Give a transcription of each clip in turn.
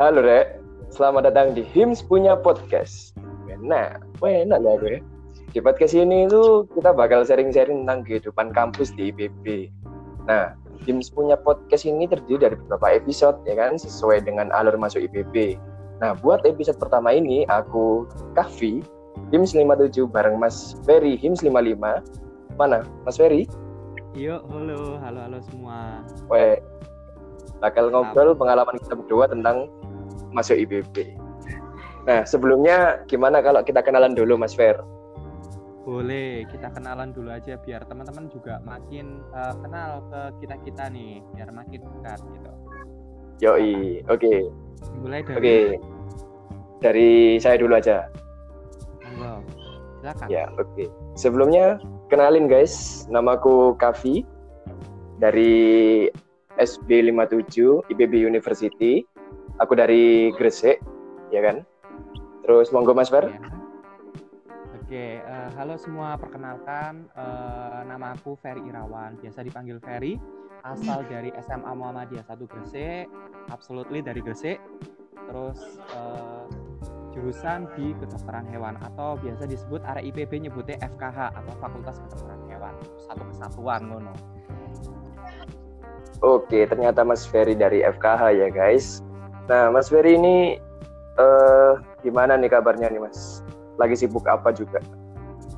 Halo Rek, selamat datang di HIMS punya podcast. Nah, enak ya gue. Di podcast ini tuh kita bakal sharing-sharing tentang kehidupan kampus di IPB. Nah, HIMS punya podcast ini terdiri dari beberapa episode ya kan, sesuai dengan alur masuk IPB. Nah, buat episode pertama ini aku Kahfi, HIMS 57 bareng Mas Ferry HIMS 55. Mana, Mas Ferry? Yuk, halo, halo, halo semua. Weh, bakal ngobrol pengalaman kita berdua tentang masuk IBB. Nah, sebelumnya gimana kalau kita kenalan dulu Mas Fer? Boleh, kita kenalan dulu aja biar teman-teman juga makin uh, kenal ke kita-kita nih, biar makin dekat gitu. Yoi, oke. Okay. Mulai dari Oke. Okay. Dari saya dulu aja. Monggo. Silakan. Ya, oke. Okay. Sebelumnya kenalin guys, namaku Kavi dari SB 57 IPB University. Aku dari Gresik, ya kan? Terus monggo Mas Fer. Ya. Oke, uh, halo semua. Perkenalkan, uh, nama aku Ferry Irawan, biasa dipanggil Ferry. Asal dari SMA Muhammadiyah 1 Gresik, absolutely dari Gresik. Terus uh, jurusan di kedokteran hewan atau biasa disebut area IPB nyebutnya FKH atau Fakultas Kedokteran Hewan. Satu kesatuan ngono. Oke, ternyata Mas Ferry dari FKH ya guys. Nah, Mas Ferry ini uh, gimana nih kabarnya nih Mas? Lagi sibuk apa juga?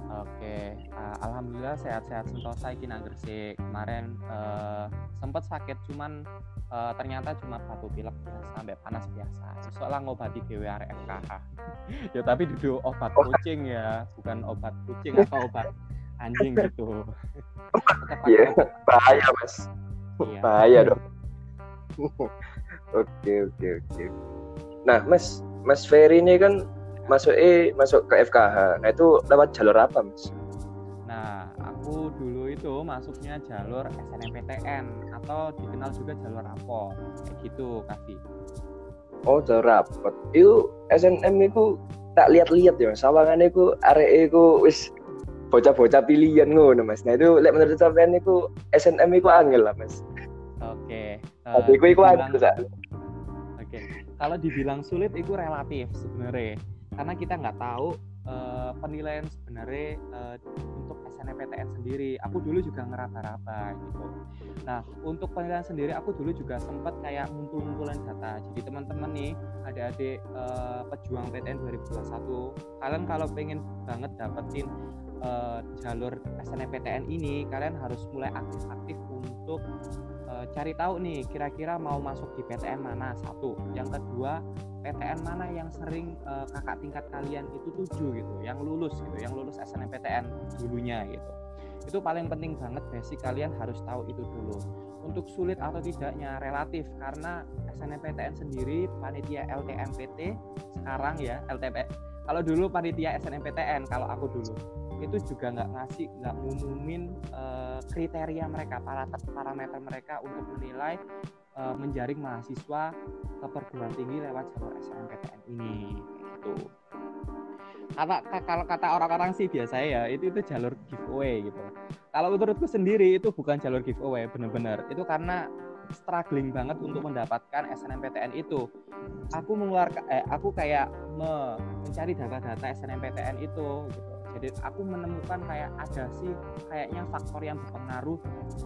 Oke, uh, alhamdulillah sehat-sehat sentosa iki nang Gresik. Kemarin uh, sempat sakit cuman uh, ternyata cuma batuk pilek biasa sampai panas biasa. Soalnya ngobati dewe arek FKH. ya tapi duduk obat kucing ya, bukan obat kucing atau obat anjing gitu. Iya, bahaya Mas. Iya. Bahaya dong. oke, oke, oke. Nah, Mas, Mas Ferry ini kan masuk eh masuk ke FKH. Nah, itu lewat jalur apa, Mas? Nah, aku dulu itu masuknya jalur SNMPTN atau dikenal juga jalur rapor. Kayak gitu, Kavi. Oh, jalur rapor. Itu SNM itu tak lihat-lihat ya, sawangannya itu arek itu wis bocah-bocah pilihan ngono Mas. Nah itu lek menurut sampean niku SNM iku angel lah Mas. Oke. Uh, Tapi iku iku angel. Kalau dibilang sulit itu relatif sebenarnya. Karena kita nggak tahu uh, penilaian sebenarnya uh, untuk SNMPTN sendiri. Aku dulu juga ngeraba-raba gitu. Nah, untuk penilaian sendiri aku dulu juga sempat kayak ngumpul-ngumpulin data. Jadi teman-teman nih, adik-adik uh, pejuang PTN 2021, kalian kalau pengen banget dapetin uh, jalur SNMPTN ini kalian harus mulai aktif-aktif untuk cari tahu nih kira-kira mau masuk di PTN mana? Satu. Yang kedua PTN mana yang sering uh, kakak tingkat kalian itu tujuh gitu yang lulus gitu yang lulus SNMPTN dulunya gitu. Itu paling penting banget basic kalian harus tahu itu dulu. Untuk sulit atau tidaknya relatif karena SNMPTN sendiri panitia LTMPT sekarang ya LTP kalau dulu panitia SNMPTN kalau aku dulu itu juga nggak ngasih nggak ngumumin uh, kriteria mereka parameter mereka untuk menilai uh, menjaring mahasiswa ke perguruan tinggi lewat jalur SNMPTN ini gitu karena kalau kata orang-orang sih biasa ya itu itu jalur giveaway gitu kalau menurutku sendiri itu bukan jalur giveaway benar-benar itu karena struggling banget untuk mendapatkan SNMPTN itu. Aku mengeluarkan, eh, aku kayak me mencari data-data SNMPTN itu, gitu. Jadi aku menemukan kayak ada sih kayaknya faktor yang berpengaruh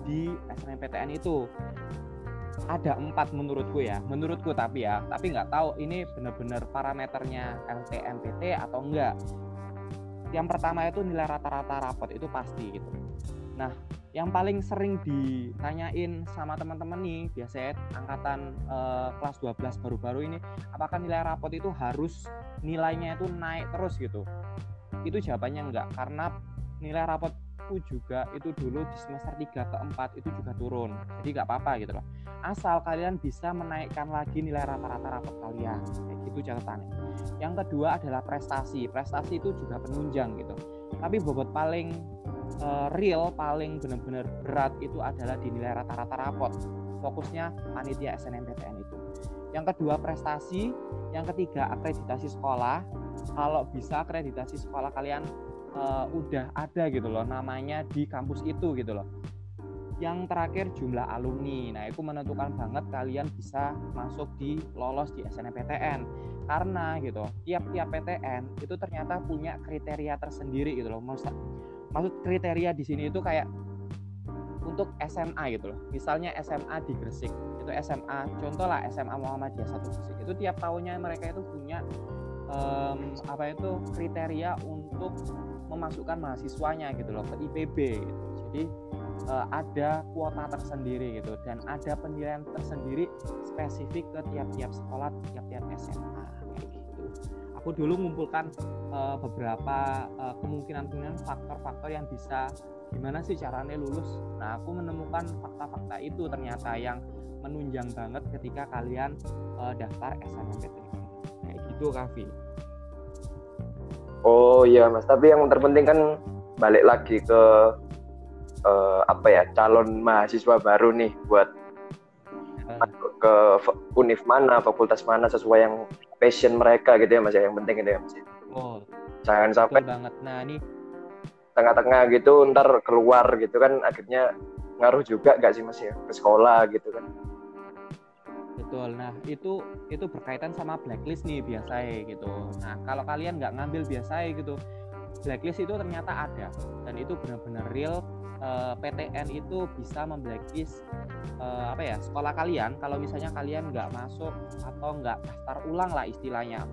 di SNMPTN itu. Ada empat menurutku ya, menurutku tapi ya, tapi nggak tahu ini benar-benar parameternya LTMPT atau enggak. Yang pertama itu nilai rata-rata rapot itu pasti gitu. Nah, yang paling sering ditanyain sama teman-teman nih biasanya angkatan uh, kelas 12 baru-baru ini apakah nilai rapot itu harus nilainya itu naik terus gitu itu jawabannya enggak karena nilai rapotku juga itu dulu di semester 3 ke 4 itu juga turun. Jadi nggak apa-apa gitu loh. Asal kalian bisa menaikkan lagi nilai rata-rata rapot kalian. Kayak gitu catatannya. Yang kedua adalah prestasi. Prestasi itu juga penunjang gitu. Tapi bobot paling uh, real paling benar-benar berat itu adalah di nilai rata-rata rapot fokusnya panitia SNMPTN itu yang kedua prestasi yang ketiga akreditasi sekolah kalau bisa akreditasi sekolah kalian uh, udah ada gitu loh namanya di kampus itu gitu loh yang terakhir jumlah alumni. Nah, itu menentukan banget kalian bisa masuk di lolos di SNMPTN. Karena gitu, tiap-tiap PTN itu ternyata punya kriteria tersendiri gitu loh. Maksud, kriteria di sini itu kayak untuk SMA gitu loh. Misalnya SMA di Gresik, itu SMA, contoh lah SMA Muhammadiyah satu Gresik. Itu tiap tahunnya mereka itu punya um, apa itu kriteria untuk memasukkan mahasiswanya gitu loh ke IPB gitu. Jadi uh, ada kuota tersendiri gitu dan ada penilaian tersendiri spesifik ke tiap-tiap sekolah, tiap-tiap SMA. Aku dulu mengumpulkan uh, beberapa uh, kemungkinan-kemungkinan faktor-faktor yang bisa gimana sih caranya lulus. Nah, aku menemukan fakta-fakta itu ternyata yang menunjang banget ketika kalian uh, daftar SNMPTN. Kayak gitu, Kavi. Oh iya, Mas. Tapi yang terpenting kan balik lagi ke uh, apa ya calon mahasiswa baru nih buat masuk ke univ mana fakultas mana sesuai yang passion mereka gitu ya mas ya yang penting itu ya mas ya. oh jangan sampai banget. Nah ini tengah-tengah gitu ntar keluar gitu kan akhirnya ngaruh juga gak sih mas ya ke sekolah gitu kan? Betul. Nah itu itu berkaitan sama blacklist nih biasa gitu. Nah kalau kalian nggak ngambil biasa gitu blacklist itu ternyata ada dan itu benar-benar real uh, eh, PTN itu bisa memblacklist uh, apa ya sekolah kalian. Kalau misalnya kalian nggak masuk atau nggak daftar ulang lah istilahnya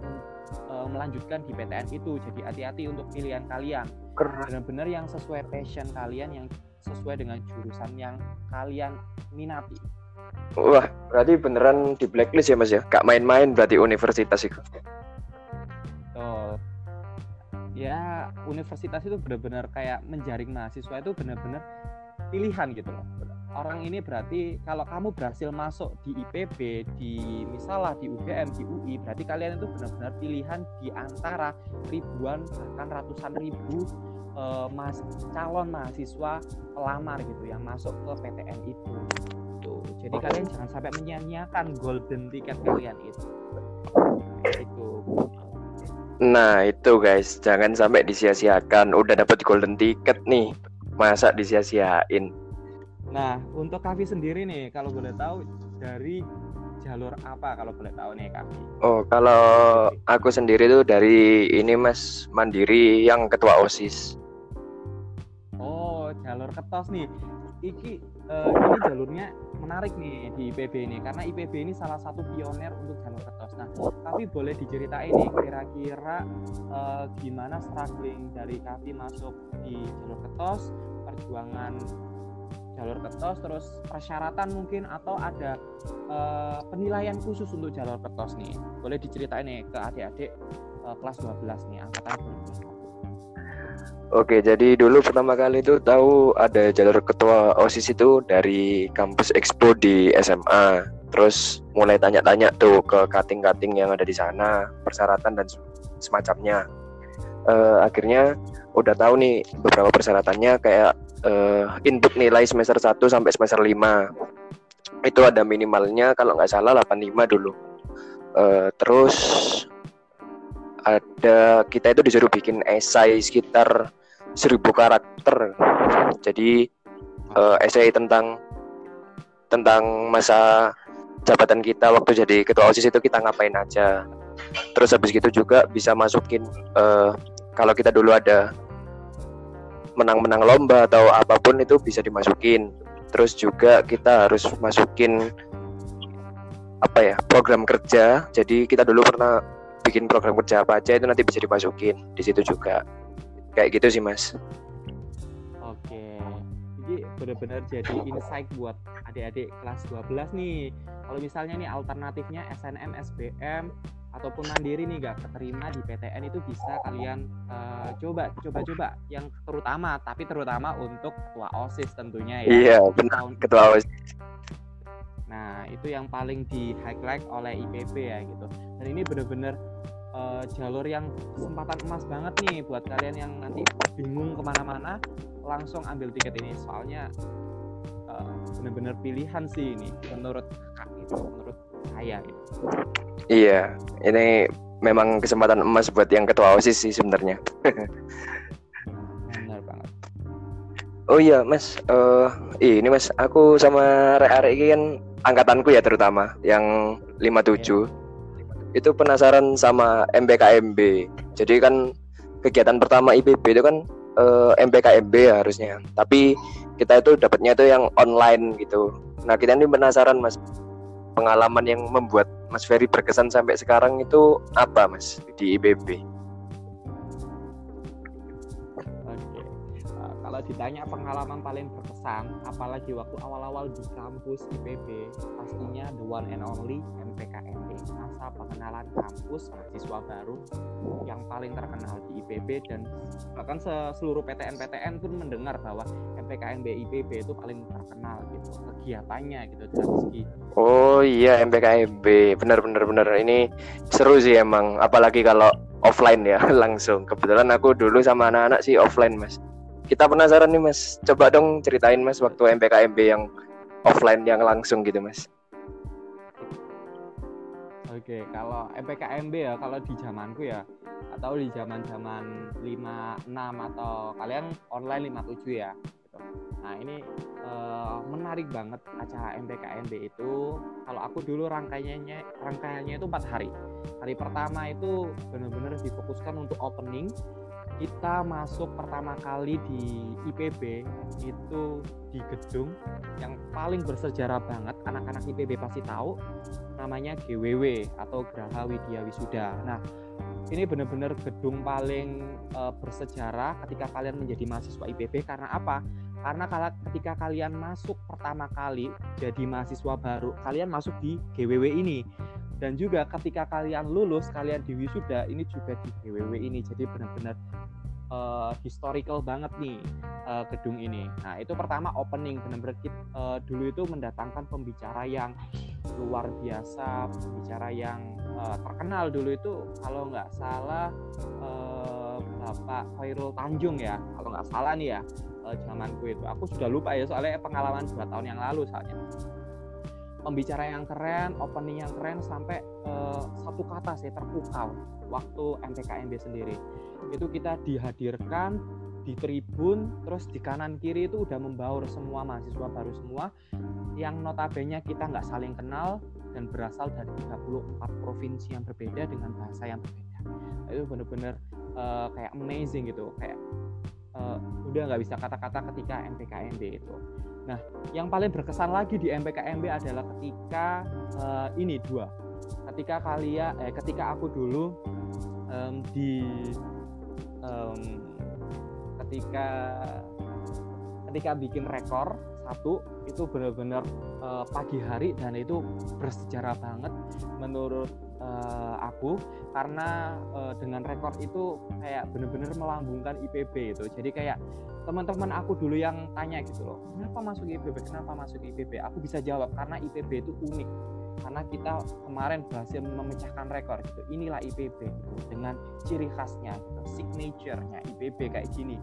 uh, melanjutkan di PTN itu. Jadi hati-hati untuk pilihan kalian. Benar-benar yang sesuai passion kalian yang sesuai dengan jurusan yang kalian minati. Wah, berarti beneran di blacklist ya mas ya? Gak main-main berarti universitas itu? Ya universitas itu benar-benar kayak menjaring mahasiswa itu benar-benar pilihan gitu loh. Orang ini berarti kalau kamu berhasil masuk di IPB di misalnya di UGM di UI berarti kalian itu benar-benar pilihan di antara ribuan bahkan ratusan ribu uh, mas calon mahasiswa pelamar gitu yang masuk ke PTN itu. Tuh jadi kalian jangan sampai menyia-nyiakan golden ticket kalian itu. Itu Nah itu guys, jangan sampai disia-siakan. Udah dapat golden ticket nih, masa disia-siain. Nah untuk Kavi sendiri nih, kalau boleh tahu dari jalur apa kalau boleh tahu nih Kavi? Oh kalau aku sendiri tuh dari ini Mas Mandiri yang ketua osis. Oh jalur ketos nih. Iki uh, ini jalurnya menarik nih di IPB ini karena IPB ini salah satu pionir untuk jalur ketos. Nah, tapi boleh diceritain nih kira-kira uh, gimana struggling dari Kavi masuk di jalur ketos, perjuangan jalur ketos, terus persyaratan mungkin atau ada uh, penilaian khusus untuk jalur ketos nih. Boleh diceritain nih ke adik-adik uh, kelas 12 nih angkatan Oke, jadi dulu pertama kali itu tahu ada jalur ketua OSIS itu dari kampus Expo di SMA. Terus mulai tanya-tanya tuh ke kating-kating yang ada di sana, persyaratan dan semacamnya. Uh, akhirnya udah tahu nih beberapa persyaratannya kayak uh, input nilai semester 1 sampai semester 5. Itu ada minimalnya kalau nggak salah 85 dulu. Uh, terus ada kita itu disuruh bikin esai sekitar seribu karakter. Jadi uh, essay tentang tentang masa jabatan kita waktu jadi ketua osis itu kita ngapain aja. Terus habis gitu juga bisa masukin uh, kalau kita dulu ada menang-menang lomba atau apa pun itu bisa dimasukin. Terus juga kita harus masukin apa ya program kerja. Jadi kita dulu pernah bikin program kerja apa aja itu nanti bisa dimasukin di situ juga kayak gitu sih mas oke jadi benar-benar jadi insight buat adik-adik kelas 12 nih kalau misalnya nih alternatifnya SNM SBM ataupun mandiri nih gak keterima di PTN itu bisa kalian uh, coba coba-coba yang terutama tapi terutama untuk ketua OSIS tentunya ya. Iya, benar ketua OSIS. Nah, itu yang paling di highlight oleh IPB ya gitu. Dan ini benar-benar uh, jalur yang kesempatan emas banget nih buat kalian yang nanti bingung ke mana-mana langsung ambil tiket ini soalnya uh, benar-benar pilihan sih ini menurut kakak itu menurut saya gitu. iya ini memang kesempatan emas buat yang ketua osis sih sebenarnya benar banget oh iya mas uh, ini mas aku sama Rek ini kan angkatanku ya terutama yang 57 yeah. Itu penasaran sama MBKMB jadi kan kegiatan pertama IPB itu kan eh, MPKMB ya harusnya. Tapi kita itu dapatnya itu yang online gitu. Nah kita ini penasaran mas. Pengalaman yang membuat Mas Ferry berkesan sampai sekarang itu apa mas di IPB ditanya pengalaman paling berkesan apalagi waktu awal-awal di kampus IPB pastinya the one and only MPKMB masa pengenalan kampus mahasiswa baru yang paling terkenal di IPB dan bahkan seluruh PTN-PTN pun mendengar bahwa MPKMB IPB itu paling terkenal gitu kegiatannya gitu dari segi oh iya MPKMB benar-benar benar. Ini seru sih emang apalagi kalau offline ya langsung. Kebetulan aku dulu sama anak-anak sih offline mas kita penasaran nih mas coba dong ceritain mas waktu MPKMB yang offline yang langsung gitu mas Oke, kalau MPKMB ya, kalau di zamanku ya, atau di zaman-zaman 56 atau kalian online 57 ya. Gitu. Nah ini uh, menarik banget acara MPKMB itu. Kalau aku dulu rangkaiannya rangkaiannya itu empat hari. Hari pertama itu benar-benar difokuskan untuk opening, kita masuk pertama kali di IPB itu di gedung yang paling bersejarah banget anak-anak IPB pasti tahu namanya GWW atau Graha Widya Wisuda. Nah, ini benar-benar gedung paling uh, bersejarah ketika kalian menjadi mahasiswa IPB karena apa? Karena kalau ketika kalian masuk pertama kali jadi mahasiswa baru, kalian masuk di GWW ini. Dan juga ketika kalian lulus, kalian di wisuda, ini juga di GWW ini. Jadi benar-benar uh, historical banget nih uh, gedung ini. Nah itu pertama opening benar-benar uh, dulu itu mendatangkan pembicara yang luar biasa, pembicara yang uh, terkenal dulu itu kalau nggak salah uh, Bapak Khairul Tanjung ya, kalau nggak salah nih ya uh, zamanku itu. Aku sudah lupa ya soalnya pengalaman dua tahun yang lalu soalnya pembicara yang keren, opening yang keren sampai uh, satu kata sih terpukau waktu MPKMB sendiri. Itu kita dihadirkan di tribun terus di kanan kiri itu udah membaur semua mahasiswa baru semua yang notabene kita nggak saling kenal dan berasal dari 34 provinsi yang berbeda dengan bahasa yang berbeda. Itu benar-benar uh, kayak amazing gitu kayak uh, udah nggak bisa kata-kata ketika MPKMB itu. Nah yang paling berkesan lagi di MPKMB adalah ketika uh, ini dua ketika kalian eh ketika aku dulu um, di um, ketika ketika bikin rekor satu itu benar-benar uh, pagi hari dan itu bersejarah banget menurut uh, aku karena uh, dengan rekor itu kayak benar-benar melambungkan IPB itu. Jadi kayak teman-teman aku dulu yang tanya gitu loh kenapa masuk IPB kenapa masuk IPB aku bisa jawab karena IPB itu unik karena kita kemarin berhasil memecahkan rekor gitu. Inilah IPB gitu dengan ciri khasnya gitu, signaturenya IPB kayak gini.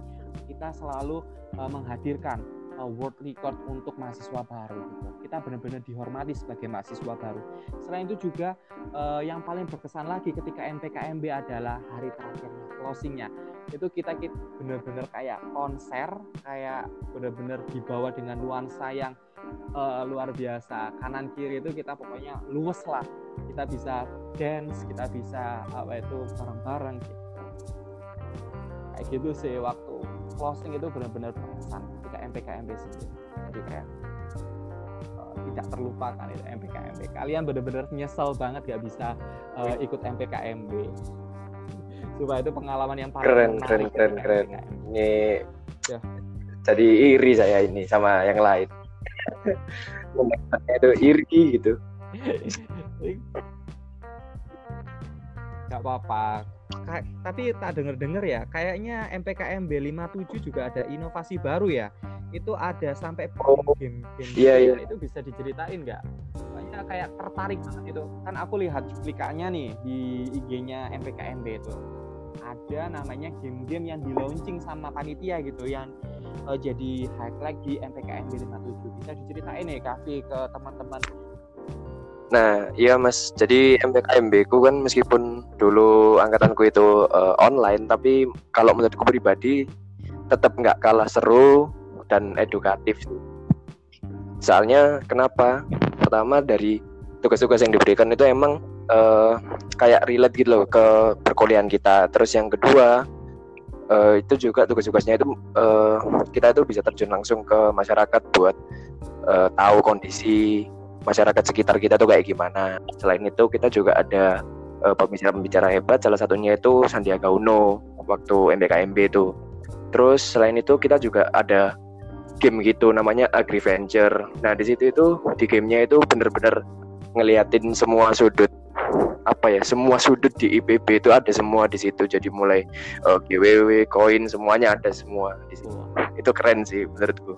Kita selalu uh, menghadirkan uh, world record untuk mahasiswa baru gitu. kita benar-benar dihormati sebagai mahasiswa baru. Selain itu juga uh, yang paling berkesan lagi ketika MPKMB adalah hari terakhirnya closingnya itu kita, kita benar-benar kayak konser kayak benar-benar dibawa dengan nuansa yang uh, luar biasa. Kanan kiri itu kita pokoknya luwes lah. Kita bisa dance kita bisa apa itu bareng-bareng gitu. Kayak gitu sih waktu closing itu benar-benar berkesan. Ketika MPKMB sendiri. Jadi kayak uh, tidak terlupakan itu MPKMB kalian benar-benar nyesel banget gak bisa uh, ikut MPKMB Coba itu pengalaman yang paling keren keren keren keren. ini ya. jadi iri saya ini sama yang lain. Itu iri gitu. Nggak apa-apa. Tapi tak denger dengar ya kayaknya MPKMB 57 juga ada inovasi baru ya. Itu ada sampai oh, game game iya, iya. itu bisa diceritain nggak? Banyak kayak tertarik banget itu. Kan aku lihat cuplikannya nih di IG-nya MPKMB itu ada namanya game-game yang di launching sama panitia gitu yang uh, jadi highlight di MPKMB 57 bisa diceritain nih Kavi ke teman-teman? Nah, iya Mas. Jadi MPKMB ku kan meskipun dulu angkatanku itu uh, online, tapi kalau menurutku pribadi tetap nggak kalah seru dan edukatif soalnya kenapa? Pertama dari tugas-tugas yang diberikan itu emang uh, kayak relate gitu loh ke perkuliahan kita. Terus yang kedua uh, itu juga tugas-tugasnya itu uh, kita itu bisa terjun langsung ke masyarakat buat uh, tahu kondisi masyarakat sekitar kita tuh kayak gimana. Selain itu kita juga ada pembicara-pembicara hebat. Salah satunya itu Sandiaga Uno waktu MBKMB itu. Terus selain itu kita juga ada game gitu namanya Agriventure. Nah di situ itu di gamenya itu bener-bener ngeliatin semua sudut apa ya semua sudut di IPB itu ada semua di situ. Jadi mulai uh, eh, GWW koin semuanya ada semua di situ. Itu keren sih menurutku.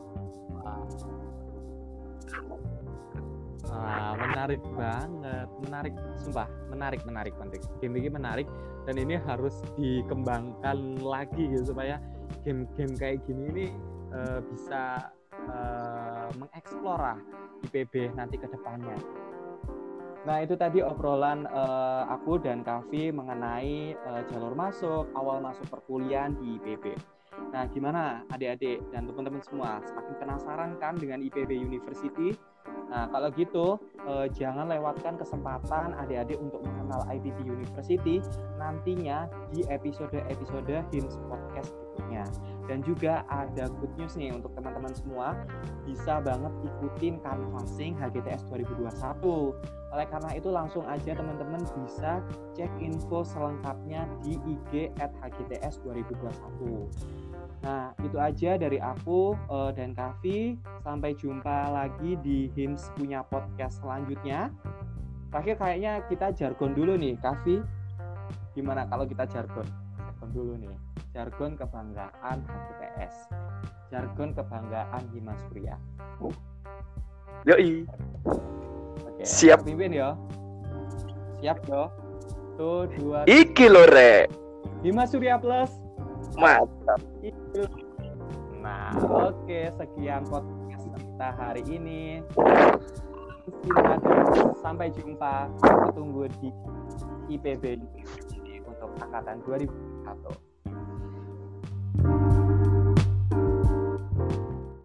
Ah, menarik banget. Menarik sumpah menarik menarik penting game ini menarik dan ini harus dikembangkan lagi gitu supaya game-game kayak gini ini uh, bisa uh, mengeksplor IPB nanti ke depannya. Nah itu tadi obrolan uh, aku dan Kavi mengenai uh, jalur masuk, awal masuk perkuliahan di IPB. Nah gimana adik-adik dan teman-teman semua, semakin penasaran kan dengan IPB University? Nah, kalau gitu eh, jangan lewatkan kesempatan adik-adik untuk mengenal IPB University nantinya di episode-episode HIMS Podcast berikutnya. Dan juga ada good news nih untuk teman-teman semua, bisa banget ikutin canvassing HGTS 2021. Oleh karena itu langsung aja teman-teman bisa cek info selengkapnya di IG at HGTS 2021. Nah, itu aja dari aku uh, dan Kavi. Sampai jumpa lagi di HIMS punya podcast selanjutnya. Terakhir kayaknya kita jargon dulu nih, Kavi. Gimana kalau kita jargon? Jargon dulu nih. Jargon kebanggaan HTTS. Jargon kebanggaan Himas Surya. Yoi. Oke, Siap. Pimpin ya. Siap yo. Tuh, dua. Iki lore. Himas Surya Plus Mantap. Nah, oke, okay, sekian podcast kita hari ini. Sampai jumpa. Kita tunggu di IPB untuk angkatan 2001.